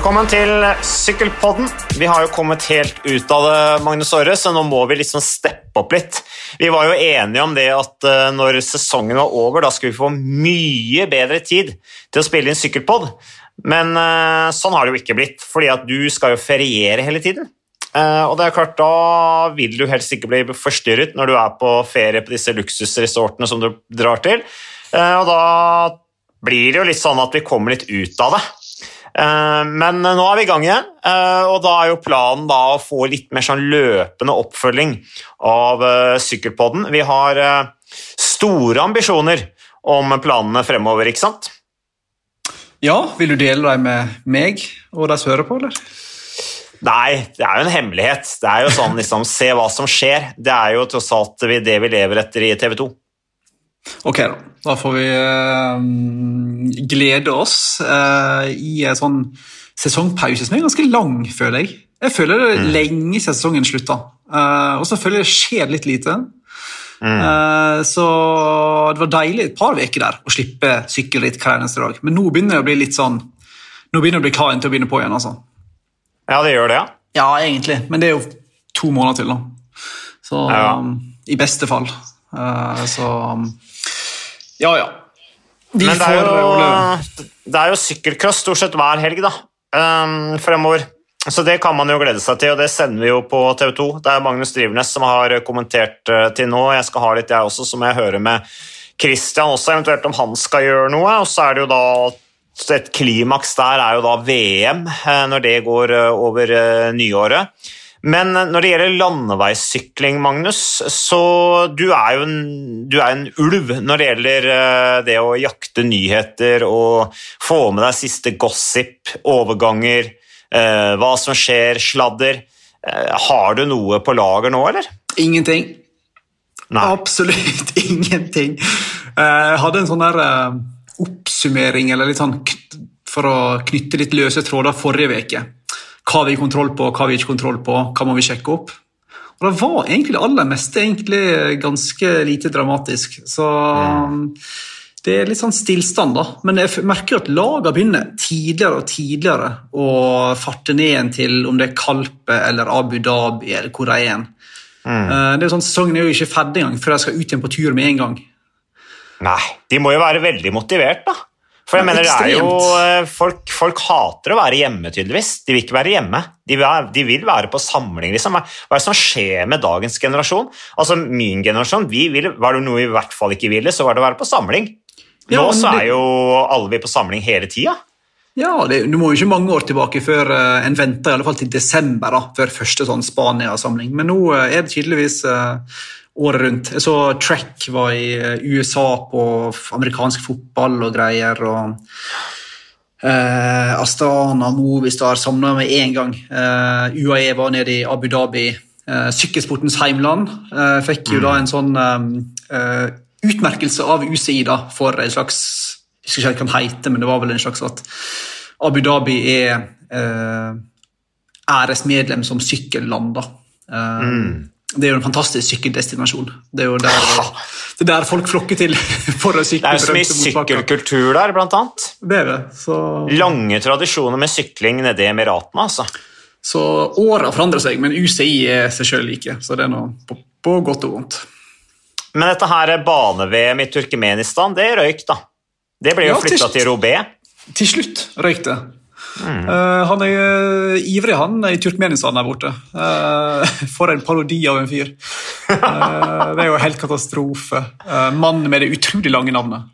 Velkommen til Sykkelpodden. Vi har jo kommet helt ut av det, Magnus Aare, så nå må vi liksom steppe opp litt. Vi var jo enige om det at eh, når sesongen var over, da skulle vi få mye bedre tid til å spille inn sykkelpod. Men eh, sånn har det jo ikke blitt, fordi at du skal jo feriere hele tiden. Eh, og det er klart, da vil du helst ikke bli forstyrret når du er på ferie på disse luksusresortene som du drar til. Og da blir det jo litt sånn at vi kommer litt ut av det. Eh, men nå er vi i gang igjen, eh, og da er jo planen å få litt mer sånn løpende oppfølging av eh, Sykkelpodden. Vi har store ambisjoner om planene fremover, ikke sant? Ja, vil du dele dem med meg og de som hører på, eller? Nei, det er jo en hemmelighet. Det er jo sånn liksom, se hva som skjer. Det er jo tross alt det vi lever etter i TV 2. Ok, da. Da får vi uh, glede oss uh, i en sånn sesongpause som er ganske lang, føler jeg. Jeg føler det er mm. lenge siden sesongen slutta, uh, og så føler jeg det skjer litt lite. Mm. så det var deilig et par uker der å slippe sykkelritt hver eneste dag. Men nå begynner det å bli litt sånn Nå begynner det å bli klar til å begynne på igjen. altså. Ja, det gjør det, ja? Ja, egentlig. Men det er jo to måneder til, da. Så ja. um, I beste fall. så um, ja, ja. De Men det er, jo, det er jo sykkelcross stort sett hver helg da, um, fremover. Så det kan man jo glede seg til, og det sender vi jo på TV 2. Det er Magnus Drivenes som har kommentert uh, til nå. Jeg skal ha litt, jeg også, så må jeg høre med Christian også, eventuelt om han skal gjøre noe. Og så er det jo da et klimaks der er jo da VM, uh, når det går uh, over nyåret. Men når det gjelder landeveissykling, Magnus, så du er jo en, du er en ulv når det gjelder eh, det å jakte nyheter og få med deg siste gossip, overganger, eh, hva som skjer, sladder. Eh, har du noe på lager nå, eller? Ingenting. Nei. Absolutt ingenting. Jeg hadde en sånn der oppsummering, eller litt sånn for å knytte litt løse tråder forrige uke hva vi har kontroll på, hva vi ikke har kontroll på, hva må vi sjekke opp. Og Det var egentlig det aller meste egentlig ganske lite dramatisk. Så mm. det er litt sånn stillstand, da. Men jeg merker at lagene begynner tidligere og tidligere å farte ned igjen til om det er Kalpe eller Abu Dhabi eller hvor de er. Mm. Eh, det er sånn, Sesongen er jo ikke ferdig engang før jeg skal ut igjen på tur med en gang. Nei, de må jo være veldig motivert, da. For jeg mener, det er jo, eh, folk, folk, hater å være hjemme, tydeligvis. De vil ikke være hjemme. De vil, de vil være på samling. Liksom. Hva er det som skjer med dagens generasjon? Altså, Min generasjon vi vil, var det noe vi i hvert fall ikke ville, så var det å være på samling. Nå ja, så er jo alle vi på samling hele tida. Ja, det, Du må jo ikke mange år tilbake før uh, en venter i alle fall til desember da, før første sånn Spania-samling. Men nå uh, er det tydeligvis uh, året rundt. Jeg så Track var i eh, USA på amerikansk fotball og greier. og uh, Astana, Movistar samla med én gang. Eh, UAE var nede i Abu Dhabi. Uh, sykkelsportens heimland uh, fikk jo da en sånn utmerkelse av UCI da, for en slags Jeg husker ikke hva den heter, men det var vel en slags at Abu Dhabi er æresmedlem som sykkelland. da. Mm det er jo en fantastisk sykkeldestinasjon. Det er jo der, det er der folk flokker til for å sykle. Det er jo så mye sykkelkultur der, blant annet. Det er det. Så... Lange tradisjoner med sykling nede i Emiratene, altså. Så åra forandrer seg, men UCI er seg sjøl like, så det er noe på, på godt og vondt. Men dette her bane-VM i Turkmenistan, det røyk, da. Det ble jo ja, flytta til, til Robé. Til slutt røyk det. Mm. Uh, han er uh, ivrig, han, i Turkmenistan der borte. Uh, for en parodi av en fyr. det er jo helt katastrofe. Mannen med det utrolig lange navnet.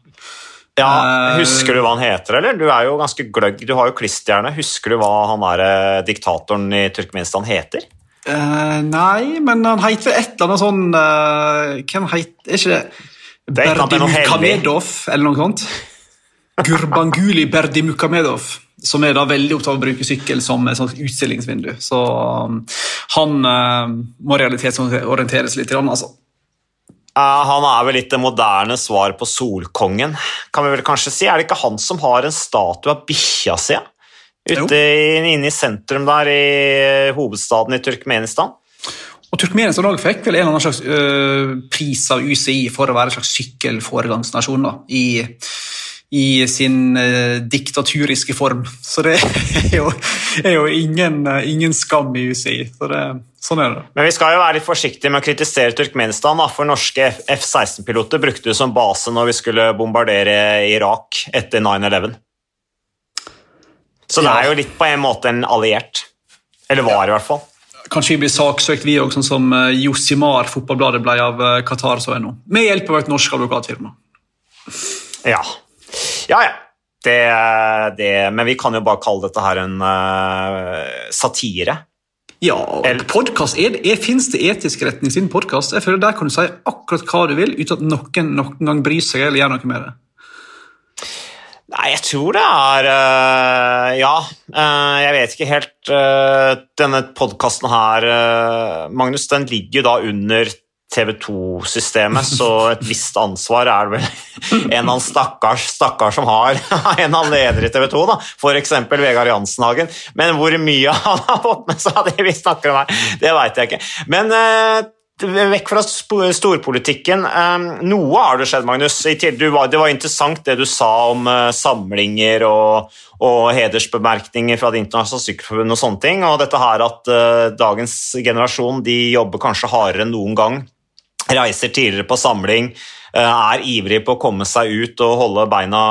Ja, Husker du hva han heter, eller? Du er jo ganske gløgg, du har jo klisterhjerne. Husker du hva han der diktatoren i Turkmenistan heter? nei, men han heter et eller annet sånn Hvem heter Er ikke det Berdimukamedov, eller noe sånt? Gurbanguli Berdimukamedov som er da veldig opptatt av å bruke sykkel som et utstillingsvindu. Så um, han uh, må realitetsorienteres litt. Altså. Han er vel litt det moderne svar på Solkongen, kan vi vel kanskje si. Er det ikke han som har en statue av bikkja si ute inne i sentrum der i hovedstaden i Turkmenistan? Og Turkmenistan fikk vel en eller annen slags uh, pris av UCI for å være en slags sykkelforegangsnasjon da, i i sin eh, diktaturiske form. Så det er jo, er jo ingen, eh, ingen, skam i UCI. Så det, sånn er det. Men vi skal jo være litt forsiktige med å kritisere Turkmenistan, da, for norske F-16-piloter brukte det som base når vi skulle bombardere Irak etter 9-11. Så det er jo litt på en måte en alliert. Eller var, i hvert fall. Kanskje vi blir saksøkt, vi òg, sånn som eh, Josimar, fotballbladet, ble av eh, Qatar, så er nå. Med hjelp av et norsk advokatfirma. Ja, ja, ja. Det, det, men vi kan jo bare kalle dette her en uh, satire. Ja, podkast Fins det etisk retning sin podkast? Jeg føler Der kan du si akkurat hva du vil uten at noen noen gang bryr seg eller gjør noe med det. Nei, jeg tror det er uh, Ja, uh, jeg vet ikke helt. Uh, denne podkasten her, Magnus, den ligger jo da under TV 2-systemet, så et visst ansvar er det vel en av stakkars, stakkars som har en av ledere i TV 2, da. f.eks. Vegard Jansenhagen. Men hvor mye han har fått med seg av det vi snakker om her, det veit jeg ikke. Men uh, vekk fra storpolitikken. Um, noe har det skjedd, Magnus. Det var interessant det du sa om uh, samlinger og, og, hedersbemerkninger fra Det internasjonale sykkelforbundet og sånne ting. Og dette her at dagens generasjon de jobber kanskje hardere enn noen gang reiser tidligere på samling, eh, er ivrig på å komme seg ut og holde beina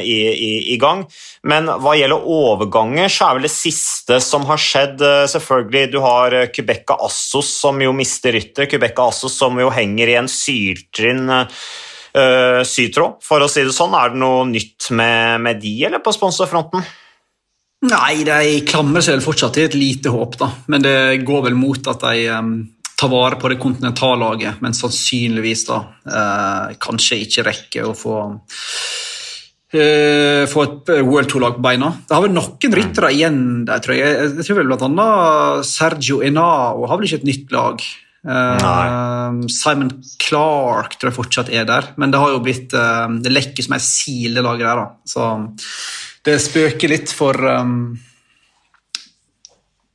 i, i, i, gang. Men hva gjelder overganger, så er vel det siste som har skjedd eh, selvfølgelig Du har Quebeca eh, Assos som jo mister rytter. Kubeka Assos som jo henger i en syltrinn uh, sytråd, for å si det sånn. Er det noe nytt med, med de, eller på sponsorfronten? Nei, de klamrer seg fortsatt til et lite håp, da. Men det går vel mot at de um ta vare på det kontinentallaget, men sannsynligvis da eh, kanskje ikke rekker å få eh, få et World Tour-lag på beina. Det har vel noen ryttere igjen der, tror jeg. Jeg tror vel blant annet Sergio Enao har vel ikke et nytt lag. Uh, Simon Clark tror jeg fortsatt er der, men det har jo blitt uh, det lekker som ei sil, det laget der. da. Så det spøker litt for um,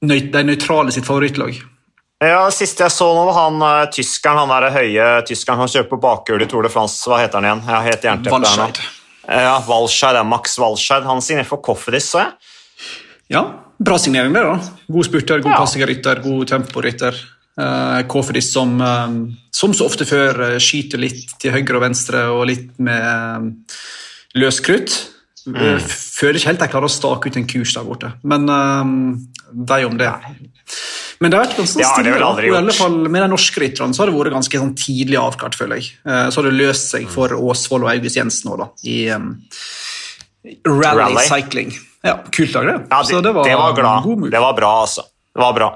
de nøytrale sitt favorittlag. Ja, Siste jeg så nå, var han uh, tyskeren, han der høye tyskeren han kjører på bakhjulet i Tour de France. Hva heter han igjen? Jeg har helt Walscheid. Ja, Walscheid, ja, Max Walscheid. Han signerte for Cofidis, så jeg. Ja, bra signering, det. da. God spurter, god ja. passingrytter, god temporytter. Uh, Kofidis som, uh, som så ofte før uh, skyter litt til høyre og venstre og litt med uh, løs krutt. Mm. Føler ikke helt jeg klarer å stake ut en kurs der borte, men uh, de om det. Men det har vært ganske stille. Ja, I alle fall Med de norske rytterne så har det vært ganske sånn tidlig avklart, føler jeg. Eh, så har det løst seg for Åsvold og August Jensen nå, da, i um, rally, rally, cycling. Ja, Kult lag, det. Ja, det, det, var, det var glad. Det var bra, altså. Det var bra.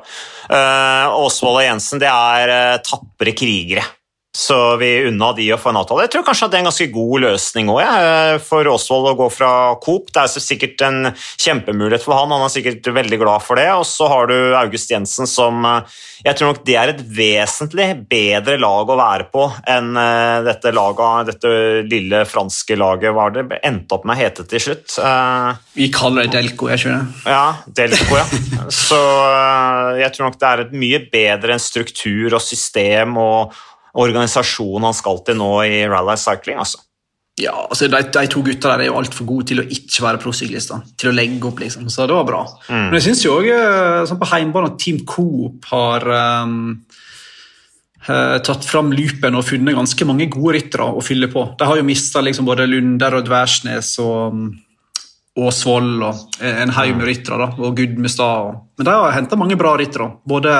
Uh, Åsvold og Jensen det er uh, tapre krigere. Så vi unna de å få en avtale. Jeg tror kanskje at det er en ganske god løsning også, ja, for Osvold å gå fra Coop. Det er sikkert en kjempemulighet for han, han er sikkert veldig glad for det. Og så har du August Jensen som eh, Jeg tror nok det er et vesentlig bedre lag å være på enn eh, dette laget, dette lille franske laget hva det endte opp med å hete til slutt. Eh, vi kaller det Delco, jeg skjønner. Ja, Delco, ja. Så jeg tror nok det er et mye bedre en struktur og system og organisasjonen han skal til nå i Rally Cycling. altså. Ja, altså de, de to gutta der er jo altfor gode til å ikke være prosyklister. Til å legge opp, liksom. Så det var bra. Mm. Men jeg syns jo òg eh, sånn på heimbanen at Team Coop har um, tatt fram loopen og funnet ganske mange gode ryttere å fylle på. De har jo mista liksom både Lunder og Dværsnes og um, Åsvold og en haug med ryttere, og Gudmestad. Men de har henta mange bra ryttere. Både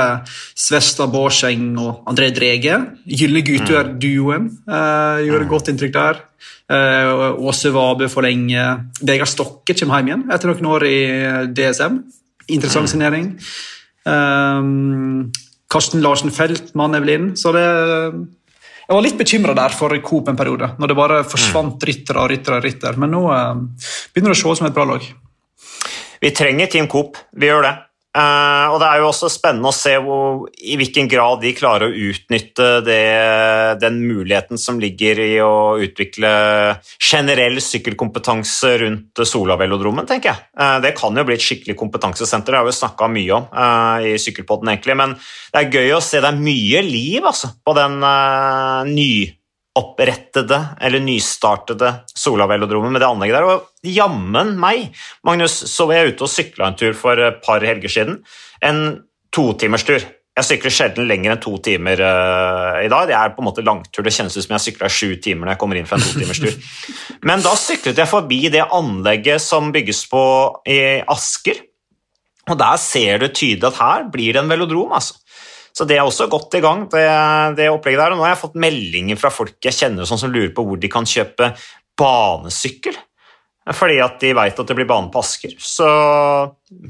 Svesta Borseng og André Drege. Gylne gutter-duoen eh, gjorde godt inntrykk der. Eh, Åse Vabe for lenge. Vegard Stokke kommer hjem igjen etter noen år i DSM. Interessant mm. signering. Eh, Karsten Larsen Feltmann er vel inn. Så det jeg var litt bekymra der for Coop en periode, når det bare forsvant mm. ryttere og ryttere. rytter. Men nå uh, begynner det å se ut som et bra lag. Vi trenger Team Coop, vi gjør det. Uh, og Det er jo også spennende å se hvor, i hvilken grad de klarer å utnytte det, den muligheten som ligger i å utvikle generell sykkelkompetanse rundt Solavelodromen, tenker jeg. Uh, det kan jo bli et skikkelig kompetansesenter, det har vi snakka mye om uh, i Sykkelpodden, egentlig. Men det er gøy å se det er mye liv altså, på den ny gjenopprettede eller nystartede Solavelodromen med det anlegget der. Og jammen meg, Magnus, så var jeg ute og sykla en tur for et par helger siden. En totimerstur. Jeg sykler sjelden lenger enn to timer uh, i dag. Det er på en måte langtur. Det kjennes ut som jeg sykla sju timer når jeg kommer inn fra en totimerstur. Men da syklet jeg forbi det anlegget som bygges på i Asker. Og der ser du tydelig at her blir det en velodrom. altså. Så det er også godt i gang, det, det opplegget der. Og nå har jeg fått meldinger fra folk jeg kjenner sånn som lurer på hvor de kan kjøpe banesykkel. Fordi at de veit at det blir bane på Asker. Så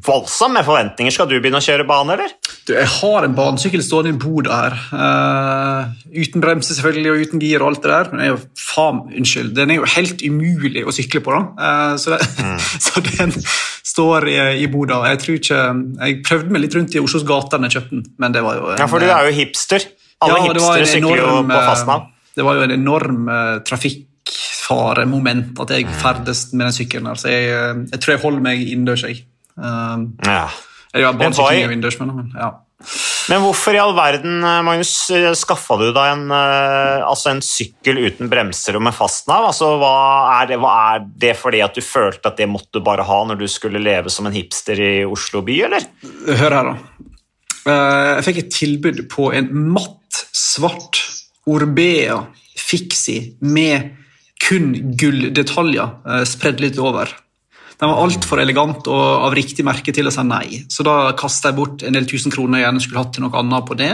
voldsomt med forventninger. Skal du begynne å kjøre bane, eller? Du, jeg har en banesykkel stående i boda her. Uh, uten bremse selvfølgelig, og uten gir og alt det der. Men den er jo faen, unnskyld, den er jo helt umulig å sykle på. da. Uh, så, mm. så, den står i, i boda. Jeg tror ikke, jeg prøvde meg litt rundt i Oslos gater da jeg kjøpte den, men det var jo en, Ja, for du er jo hipster. Alle ja, hipstere sykler jo på fastland. Eh, det var jo en enorm uh, trafikk faremoment at jeg ferdes med den sykkelen. her, så jeg, eh, jeg, tror jeg holder meg innendørs. Jeg. Um, ja. Jeg men, barnesykling Windows, men ja. Men hvorfor i all verden eh, Magnus, skaffa du deg en, altså en sykkel uten bremser og med fastnav? Altså, hva er det, hva er det fordi at du følte at det måtte du bare ha når du skulle leve som en hipster i Oslo by, eller? Hør her, da. Jeg fikk et tilbud på en matt, svart Orbea Fixi med kun gulldetaljer eh, spredd litt over. Den var altfor elegant og av riktig merke til å si nei, så da kasta jeg bort en del tusen kroner jeg gjerne skulle hatt til noe annet på det.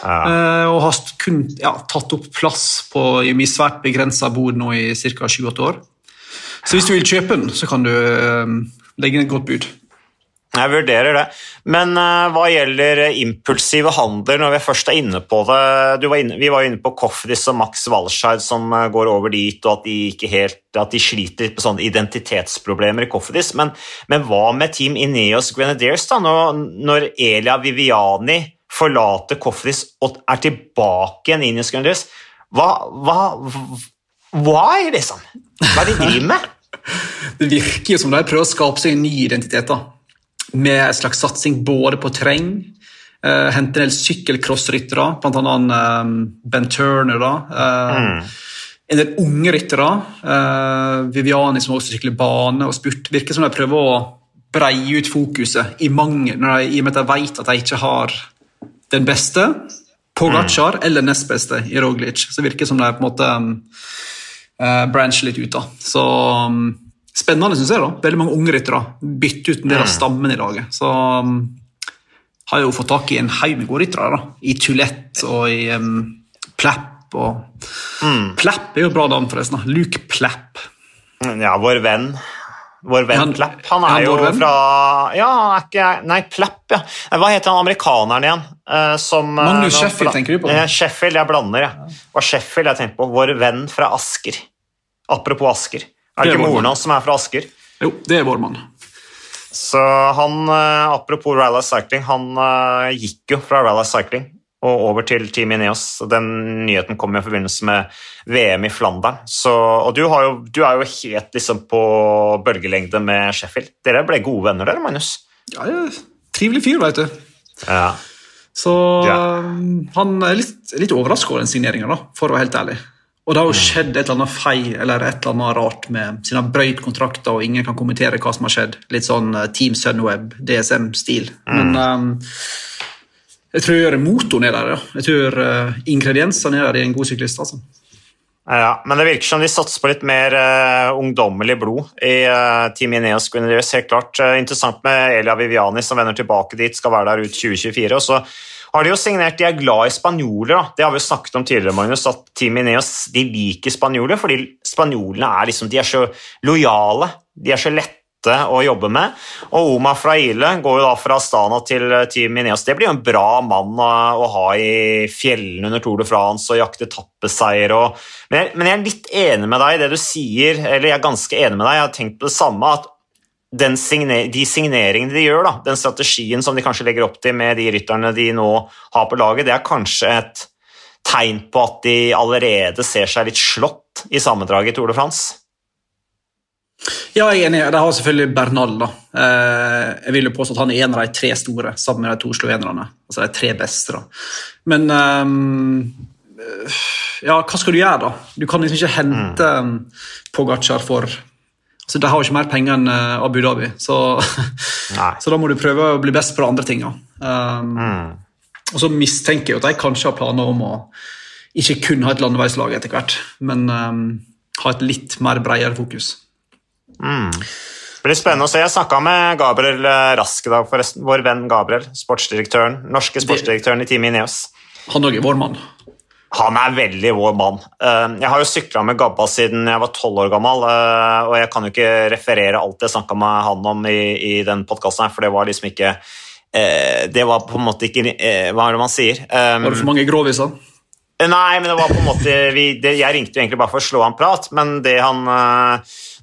Ja. Uh, og har kun ja, tatt opp plass på, i min svært begrensa bod nå i ca. 7-8 år. Så hvis du vil kjøpe den, så kan du uh, legge inn et godt bud. Jeg vurderer det. Men uh, hva gjelder impulsive handler, når vi først er inne på det var inne, Vi var inne på Kofris og Max Walscheid som uh, går over dit, og at de, helt, at de sliter med sånne identitetsproblemer i Kofris. Men, men, hva med Team Ineos Grenadiers, da? Når, når Elia Viviani forlater Kofris og er tilbake igjen i Ineos Grenadiers, hva, hva, Why, liksom? Hva er det de driver med? det virker jo som de prøver å skape seg en ny identitet. da med en slags satsing både på terreng, uh, hente en del sykkelcrossryttere, bl.a. Um, Ben Turner. da, uh, mm. En del unge ryttere. Uh, Viviani som også sykler bane og spurt. Virker som de prøver å breie ut fokuset i mange, når de, i og med at de vet at de ikke har den beste Pogacar mm. eller nest beste i Roglic. Så virker det som de på en måte um, uh, brancher litt ut. da. Så um, Spennende, syns jeg. da. Veldig mange unge ryttere. Bytte ut en del av mm. stammen i laget. Så um, har jeg jo fått tak i en haug med gode ryttere. I Tulett og i um, Plapp. og mm. Plapp er jo et bra navn, forresten. Da. Luke Plapp. Ja, vår venn. Vår venn han, Plapp. Han er, er jo fra Ja, er ikke Nei, Plapp, ja. Hva heter han amerikaneren igjen? Uh, som, uh, Magnus Sheffield, tenker du på? Uh, Sheffield, jeg blander, jeg. Ja. Og Sheffield jeg tenker på. Vår venn fra Asker. Apropos Asker. Er det ikke moren hans som er fra Asker? Jo, det er vår mann. Så han, eh, Apropos Rally Cycling, han uh, gikk jo fra Rally Cycling og over til Team Ineos. Den nyheten kom i forbindelse med VM i Flandern. Så, og du, jo, du, er jo helt liksom på bølgelengde med Sheffield. Dere ble gode venner, dere, Magnus? Ja, ja. Trivelig fyr, veit du. Ja. Så ja. han er litt, litt overraska over den signeringa, for å være helt ærlig. Og det har jo skjedd et eller annet feil eller et eller annet rart med sine brøyt kontrakter, og ingen kan kommentere hva som har skjedd. Litt sånn uh, Team Sunweb, DSM-stil. Mm. Men um, jeg tror motoren er der, ja. Jeg tror uh, ingrediensene er der i en god syklist. altså. Ja, men det virker som de satser på litt mer uh, ungdommelig blod i uh, Team Ineos Grenadiers. Helt klart. Uh, interessant med Elia Viviani som vender tilbake dit, skal være der ut 2024. og så har de jo signert De er glad i spanjoler. da. Det har vi jo snakket om tidligere, Magnus, at Team Ineos de liker spanjoler fordi spanjolene er liksom, de er så lojale. De er så lette å jobbe med. Og Oma Fraile går jo da fra Astana til Team Ineos. Det blir jo en bra mann å, ha i fjellene under Tour de France og jakte tappeseier. Og, men jeg er litt enig med deg i det du sier, eller jeg er ganske enig med deg. Jeg har tenkt på det samme. at signer, de signeringene de gjør, da, den strategien som de kanskje legger opp til med de rytterne de nå har på laget, det er kanskje et tegn på at de allerede ser seg litt slått i sammendraget i Tour de France? Ja, jeg er enig. De har selvfølgelig Bernal. da. Eh, jeg vil jo påstå at han er en av de tre store, sammen med de to slovenerne. Altså de tre beste. da. Men um, Ja, hva skal du gjøre, da? Du kan liksom ikke hente mm. Pogacar for så De har jo ikke mer penger enn Abu Dhabi, så, så, da må du prøve å bli best på de andre tinga. Um, mm. Og så mistenker jeg at de kanskje har planer om å ikke kun ha et landeveislag etter hvert, men um, ha et litt mer bredere fokus. Mm. Det blir spennende å se. Jeg snakka med Gabriel eh, Rask i dag, forresten. Vår venn Gabriel. Sportsdirektøren, norske sportsdirektøren i Team Ineos. Han òg er vår mann. Han er veldig vår mann. Eh, jeg har jo sykla med Gabba siden jeg var tolv år gammel, eh, og jeg kan jo ikke referere alt jeg snakka med han om i, i den podkasten, for det var liksom ikke Det var på en måte ikke Hva er det man sier? Var det for mange gråviser? Nei, men det var på en måte vi, det, Jeg ringte jo egentlig bare for å slå han prat, men det han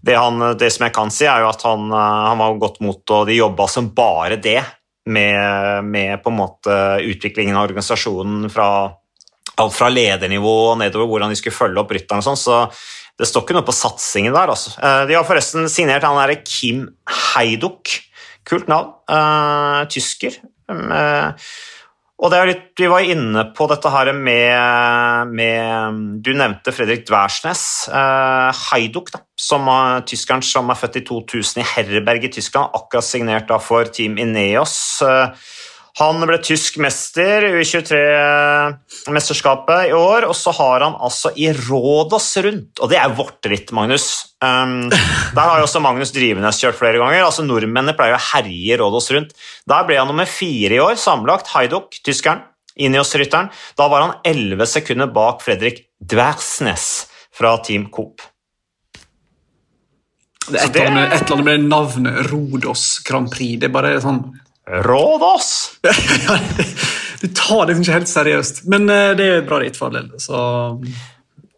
det, han, det, som jeg kan si, er jo at han, eh, han var godt mot, og de jobba som bare det med, med, på en måte utviklingen av organisasjonen fra alt fra ledernivå og nedover, hvordan de skulle følge opp rytterne og sånn. Så det står ikke noe på satsingen der. Altså. Eh, de har forresten signert han derre Kim Heiduk. Kult navn. Uh, tysker. Uh, og det er litt, Vi var inne på dette her med, med Du nevnte Fredrik Dværsnes. Uh, Heiduk, da, som er tyskeren som er født i 2000 i Herberg i Tyskland, akkurat signert da for Team Ineos. Eh, han ble tysk mester i U23-mesterskapet i år, og så har han altså i Rådås rundt, og det er vårt ritt, Magnus. Um, der har jo også Magnus Drivenes kjørt flere ganger. altså Nordmennene pleier å herje Rådås rundt. Der ble han nummer fire i år, sammenlagt. Haidok, tyskeren, Ineos-rytteren. Da var han elleve sekunder bak Fredrik Dversnes fra Team Coop. Det er et eller annet med navnet Rodos Grand Prix. Det er bare sånn Rådås! du tar det ikke helt seriøst, men eh, det er bra ritt fordel. Så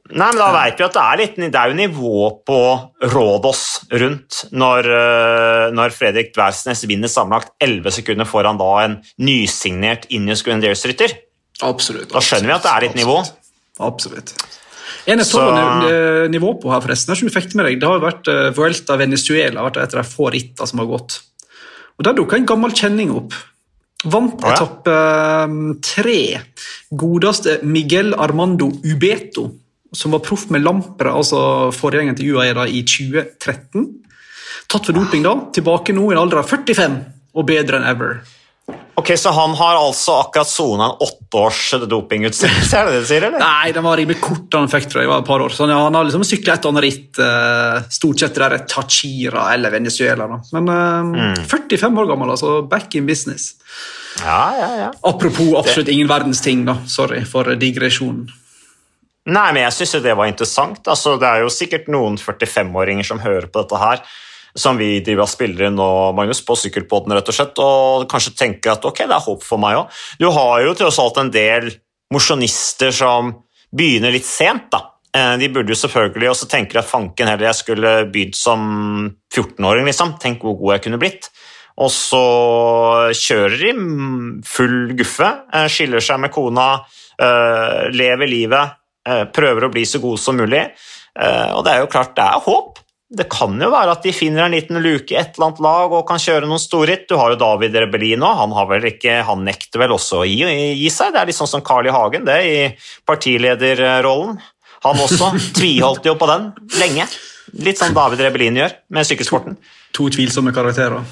Nei, men Da vet vi at det er, litt, det er jo nivå på Rådås rundt når, eh, når Fredrik Dversnes vinner sammenlagt 11 sekunder foran da en nysignert Ineos Grenadiers-rytter. Absolutt. Da skjønner vi at det er litt nivå. Absolutt. En jeg så nivå på her, forresten, ikke du fikk med deg, det har vært uh, Vuelta Venezuela vært et av de få rittene som har gått. Og Der dukka en gammel kjenning opp. Vant oh, ja. etappe eh, tre. Godeste Miguel Armando Ubeto, som var proff med Lampre, altså forgjengeren til UAE i 2013. Tatt for doping da, tilbake nå i en alder av 45 og bedre enn ever. Ok, Så han har altså akkurat sona en åtteårs dopingutstillelse? er det det du sier, eller? Nei, den var rimelig kort. Han fikk, tror jeg, var et par år. Så Han har liksom sykla et annet ritt, uh, stort sett det der Tachira eller Venezuela. Da. Men uh, mm. 45 år gammel, altså. Back in business. Ja, ja, ja. Apropos absolutt ingen verdens ting, da. Sorry for digresjonen. Nei, men jeg syns det var interessant. Altså, det er jo sikkert noen 45-åringer som hører på dette her som vi driver og spiller inn nå, Magnus, på sykkelpodden, rett og slett, og kanskje tenker at ok, det er håp for meg òg. Du har jo tross alt en del mosjonister som begynner litt sent, da. Eh, de burde jo selvfølgelig også tenke at fanken heller jeg skulle begynt som 14-åring, liksom. Tenk hvor god jeg kunne blitt. Og så kjører de full guffe, eh, skiller seg med kona, eh, lever livet, prøver å bli så god som mulig. Og det er jo klart, det er håp det kan jo være at de finner en liten luke i et eller annet lag og kan kjøre noen storritt. Du har jo David Rebellino, han, ikke, han nekter vel også å gi, gi, seg. Det er litt sånn som Carl I. Hagen det i partilederrollen. Han også tviholdt jo på den lenge. Litt sånn David Rebellin gjør med sykkelsporten. To, to tvilsomme karakterer.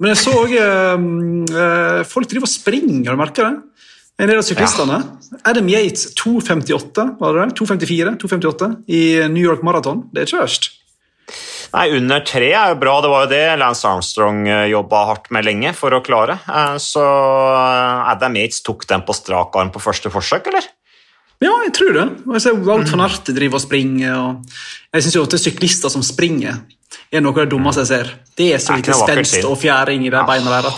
Men jeg så òg øh, folk driver og springer, du merket det? En del av syklistene. Ja. Adam Yates 2.58, var det 2.54, 2.58 i New York Marathon. Det er ikke verst. Nei, Under tre er jo bra. Det var jo det Lance Armstrong eh, jobba hardt med lenge for å klare. Eh, så eh, Adam Yates tok den på strak arm på første forsøk, eller? Ja, jeg tror det. Jeg ser Wout van Arte driver og springer. Og jeg syns at syklister som springer, er noe av det dummeste jeg ser. Det er så lite spenst og fjæring i de beina der.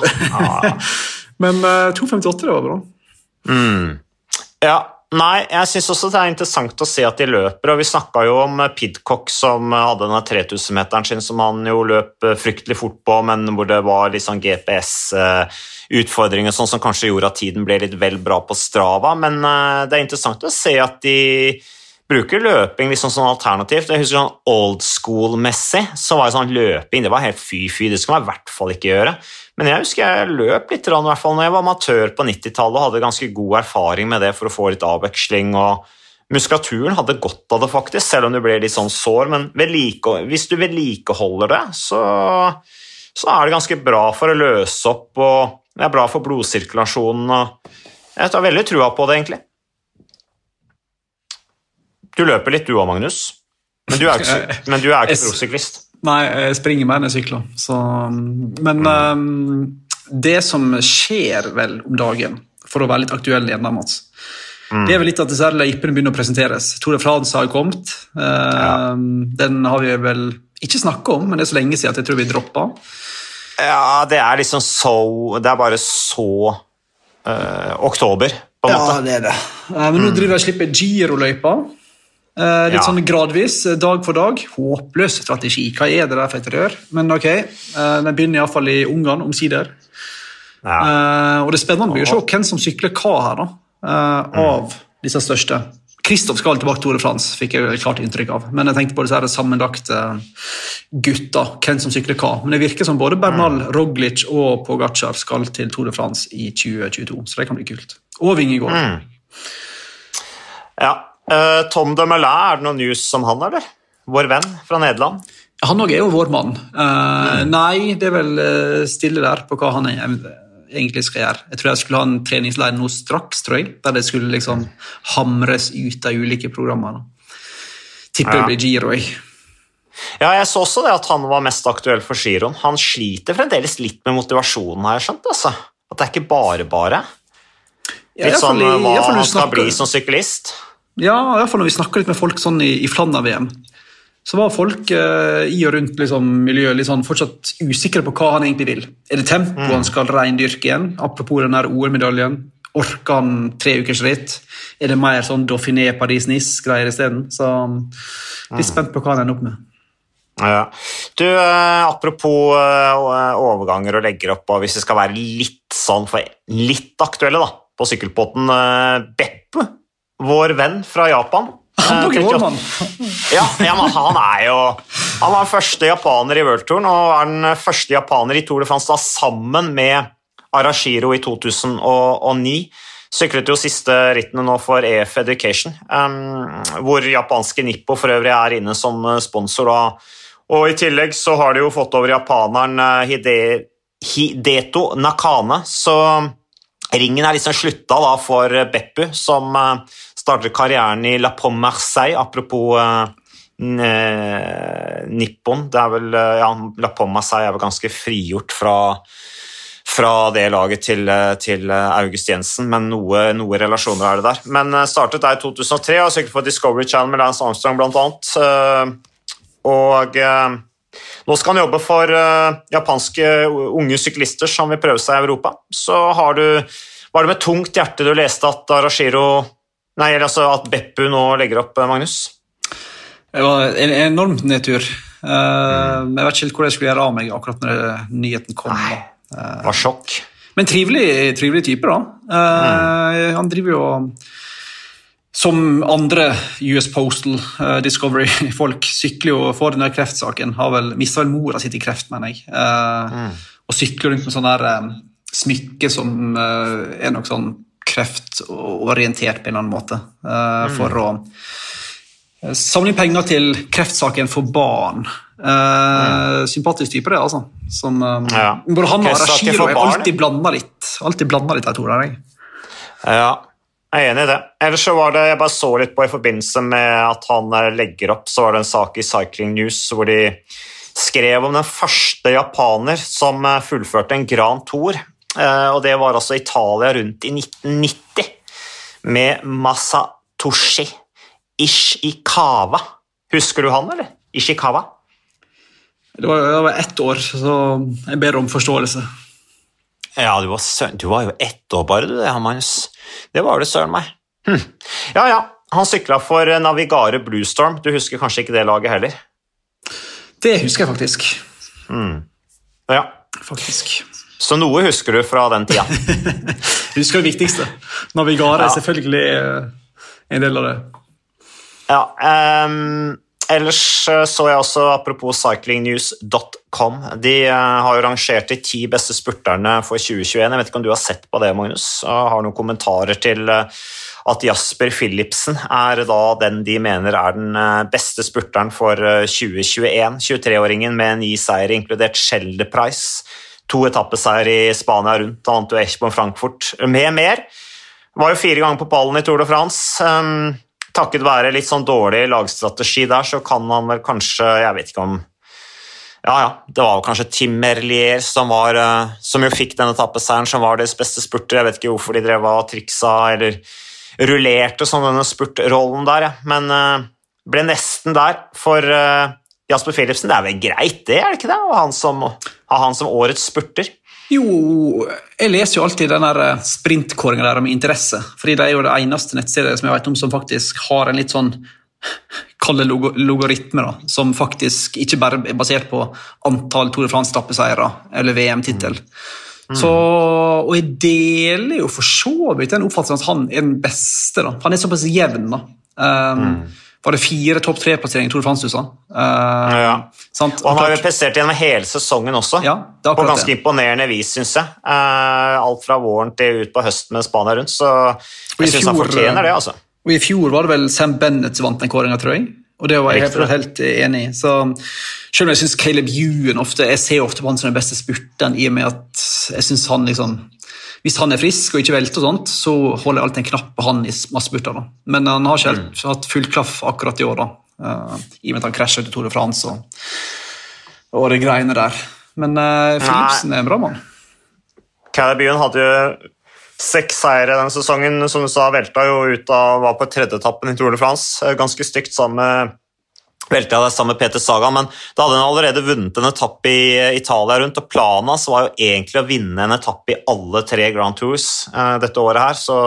Men uh, 2,58 det var bra. Mm. Ja, Nei, jeg syns også det er interessant å se at de løper. og Vi snakka jo om Pidcock som hadde denne 3000-meteren sin som han jo løp fryktelig fort på, men hvor det var litt sånn GPS-utfordringer sånn som kanskje gjorde at tiden ble litt vel bra på Strava. Men eh, det er interessant å se at de bruker løping liksom sånn alternativt. Jeg husker sånn Old school-messig så var det sånn løping det var helt fy-fy. Det skulle man i hvert fall ikke gjøre. Men jeg husker jeg løp litt i hvert fall når jeg var amatør på 90-tallet og hadde ganske god erfaring med det for å få litt avveksling. og Muskulaturen hadde godt av det, faktisk, selv om du ble litt sånn sår. Men hvis du vedlikeholder det, så, så, er det ganske bra for å løse opp, og det er bra for blodsirkulasjonen. Jeg tar veldig trua på det, egentlig. Du løper litt du òg, Magnus. Men du er ikke, men du er ikke prosyklist. Nei, jeg springer mer enn jeg sykler. Så, men mm. um, det som skjer vel om dagen, for å være litt aktuell igjen, da, Mats mm. Det er vel litt at disse løypene begynner å presenteres. Tour de France har kommet. Uh, ja. Den har vi vel ikke snakka om, men det er så lenge siden at jeg tror vi droppa. Ja, det er liksom så Det er bare så uh, oktober, på en ja, måte. Ja, det er det. Uh, men nå mm. driver jeg og slipper Giro-løypa. Uh, litt ja. sånn gradvis, dag for dag. Håpløs strategi. Hva er det der for et rør? Men ok, uh, den begynner iallfall i Ungarn, omsider. Ja. Og det er spennende å se hvem som sykler hva her, da, mm. av disse største. Kristoff skal tilbake til Tore Frans, France, fikk jeg klart inntrykk av. Men jeg tenkte på disse sammenlagte gutta, hvem som sykler hva. Men det virker som både Bernal, mm. Roglic og Pogacar skal til Tore Frans i 2022, så det kan bli kult. Og Vingegård. Mm. Ja, Uh, Tom de Melin, er det noe news om han, eller? Vår venn fra Nederland? Han òg er jo vår mann. Uh, mm. Nei, det er vel uh, stille der på hva han egentlig skal gjøre. Jeg tror jeg skulle ha en treningsleir nå straks, tror jeg, der det skulle liksom hamres ut av ulike programmer. Tipper ja. det blir Giro. Jeg. Ja, jeg så også det at han var mest aktuell for giroen. Han sliter fremdeles litt med motivasjonen, har jeg skjønt. altså. At det er ikke bare bare. Litt ja, sånn hva han skal bli som syklist. Ja, i hvert fall når vi snakker litt med folk sånn i, i Flandern-VM, så var folk eh, i og rundt liksom, miljøet sånn, fortsatt usikre på hva han egentlig vil. Er det tempoet mm. han skal reindyrke igjen? Apropos den OL-medaljen. Orker han tre ukers ritt? Er det mer sånn Dauphiné Paris-Nice-greier isteden? Så litt mm. spent på hva han ender opp med. Ja. Du, eh, Apropos eh, overganger og legger opp, og hvis vi skal være litt sånn for litt aktuelle da, på sykkelbåten eh, Beppu vår venn fra Japan. Han, eh, ja, ja, han er jo Han var første japaner i worldtouren og er den første japaner i Tour de France da, sammen med Arashiro i 2009. Syklet jo siste rittene nå for EF Education, um, hvor japanske Nippo for øvrig er inne som sponsor. Da. Og I tillegg så har de jo fått over japaneren eh, Hide, Hideto Nakane, så ringen er liksom slutta da for Beppu, som startet karrieren i La Pomme Marseille, apropos uh, Nippon. Det er vel, uh, ja, La Pomme Marseille er vel ganske frigjort fra, fra det laget til, til August Jensen, men noe, noe, relasjoner er det der. Men startet der i 2003 og søkte for Discovery Channel med Lance Armstrong bl.a. Og nå skal han jobbe for japanske unge syklister som vil prøve seg i Europa. Så har du, var det med tungt hjerte du leste at Arashiro Nei, altså at Beppu nå legger opp, eh, Magnus? Det var en enorm nedtur. Uh. Jeg vet ikke helt hvor jeg skulle gjøre av meg akkurat når nyheten kom. Nei, det var sjokk. Men trivelig, trivelig type, da. Uh, mm. Han driver jo som andre US Postal uh, Discovery-folk sykler jo for den kreftsaken. Har vel mista vel mora si til kreft, mener jeg. Mm. Og sykler rundt med sånn der um, smykke som er nok sånn kreftorientert på en eller annen måte. Uh, for å eh, samle inn penger til kreftsaken for barn. Uh, sympatisk type, det, altså. Som, um, ja. Både han og Rashiro er alltid blanda litt. Alltid blanda litt, jeg tror jeg. Ja, jeg er enig i det. Ellers så var det, Jeg bare så litt på i forbindelse med at han legger opp, så var det en sak i Cycling News hvor de skrev om den første japaner som fullførte en Grand Tour. Eh, og det var altså Italia rundt i 1990 med Masatoshi Ishikawa. Husker du han, eller? Ishikawa? Det var, det var ett år, så jeg ber om forståelse. Ja, du var, du var jo ett år bare, du, det, Magnus. Det var det søren meg. Hm. Ja, ja. Han sykla for Navigare Bluestorm. Du husker kanskje ikke det laget heller? Det husker jeg faktisk. Mm. Ja. Faktisk. Så noe husker du fra den tida? husker det viktigste. Navigare ja. er selvfølgelig eh, en del av det. Ja. Um, ellers eh, så jeg også, apropos cyclingnews.com, de uh, har jo rangert de ti beste spurterne for 2021. Jeg vet ikke om du har sett på det, Magnus? og har noen kommentarer til at Jasper Philipsen er da den de mener er den beste spurteren for 2021. 23-åringen med ni seier, inkludert Shelder Price. To etappeseier i Spania rundt, han vant jo Eschborn Frankfurt med mer. Var jo fire ganger på ballen i Tour de France. Um, takket være litt sånn dårlig lagstrategi der, så kan han vel kanskje Jeg vet ikke om Ja, ja, det var kanskje Tim Merlier som, var, uh, som jo fikk den etappeseieren, som var deres beste spurter. Jeg vet ikke hvorfor de drev og triksa eller rullerte sånn denne spurtrollen der, ja. men uh, ble nesten der for uh, Jasper Philipsen. Det er vel greit, det, er det ikke det? Å ha han som, han som årets spurter? Jo, jeg leser jo alltid den eh, sprintkåringa der med interesse. fordi det er jo det eneste nettstedet som jeg vet om som faktisk har en litt sånn Kall det logaritme, da, som faktisk ikke bare er basert på antall Tour de France-tappeseiere eller VM-tittel. Mm. og jeg deler jo for så vidt den oppfattelsen at han er den beste. da. Han er såpass jevn. da. Um, mm var det fire topp tre-plasseringer du sa. Uh, ja. Og han har jo prestert gjennom hele sesongen også, ja, på ganske det. imponerende vis, syns jeg. Uh, alt fra våren til ut på høsten med Spania rundt, så jeg syns han fortjener det. altså. Og I fjor var det vel Sam Bennett som vant den kåringa, tror jeg. Og det var jeg helt, helt enig i. Så selv om jeg syns Caleb Ewan ofte Jeg ser ofte på han som den beste spurten, i og med at jeg syns han liksom hvis han er frisk og ikke velter, og sånt, så holder jeg alltid en knapp på han i massespurter. Men han har ikke helt mm. hatt full klaff akkurat i år, da. Uh, i og med at han krasja til Tour de France og, og det greiene der. Men uh, Philipsen er en bra mann. Caribbean hadde jo seks seire denne sesongen. Som du sa, velta jo ut av var på tredjeetappen i Tour de France. Eh, ganske stygt sammen med velte jeg det sammen med Peter Saga, men da hadde han allerede vunnet en etappe i eh, Italia rundt, og planen hans var jo egentlig å vinne en etappe i alle tre Grand Tours eh, dette året her, så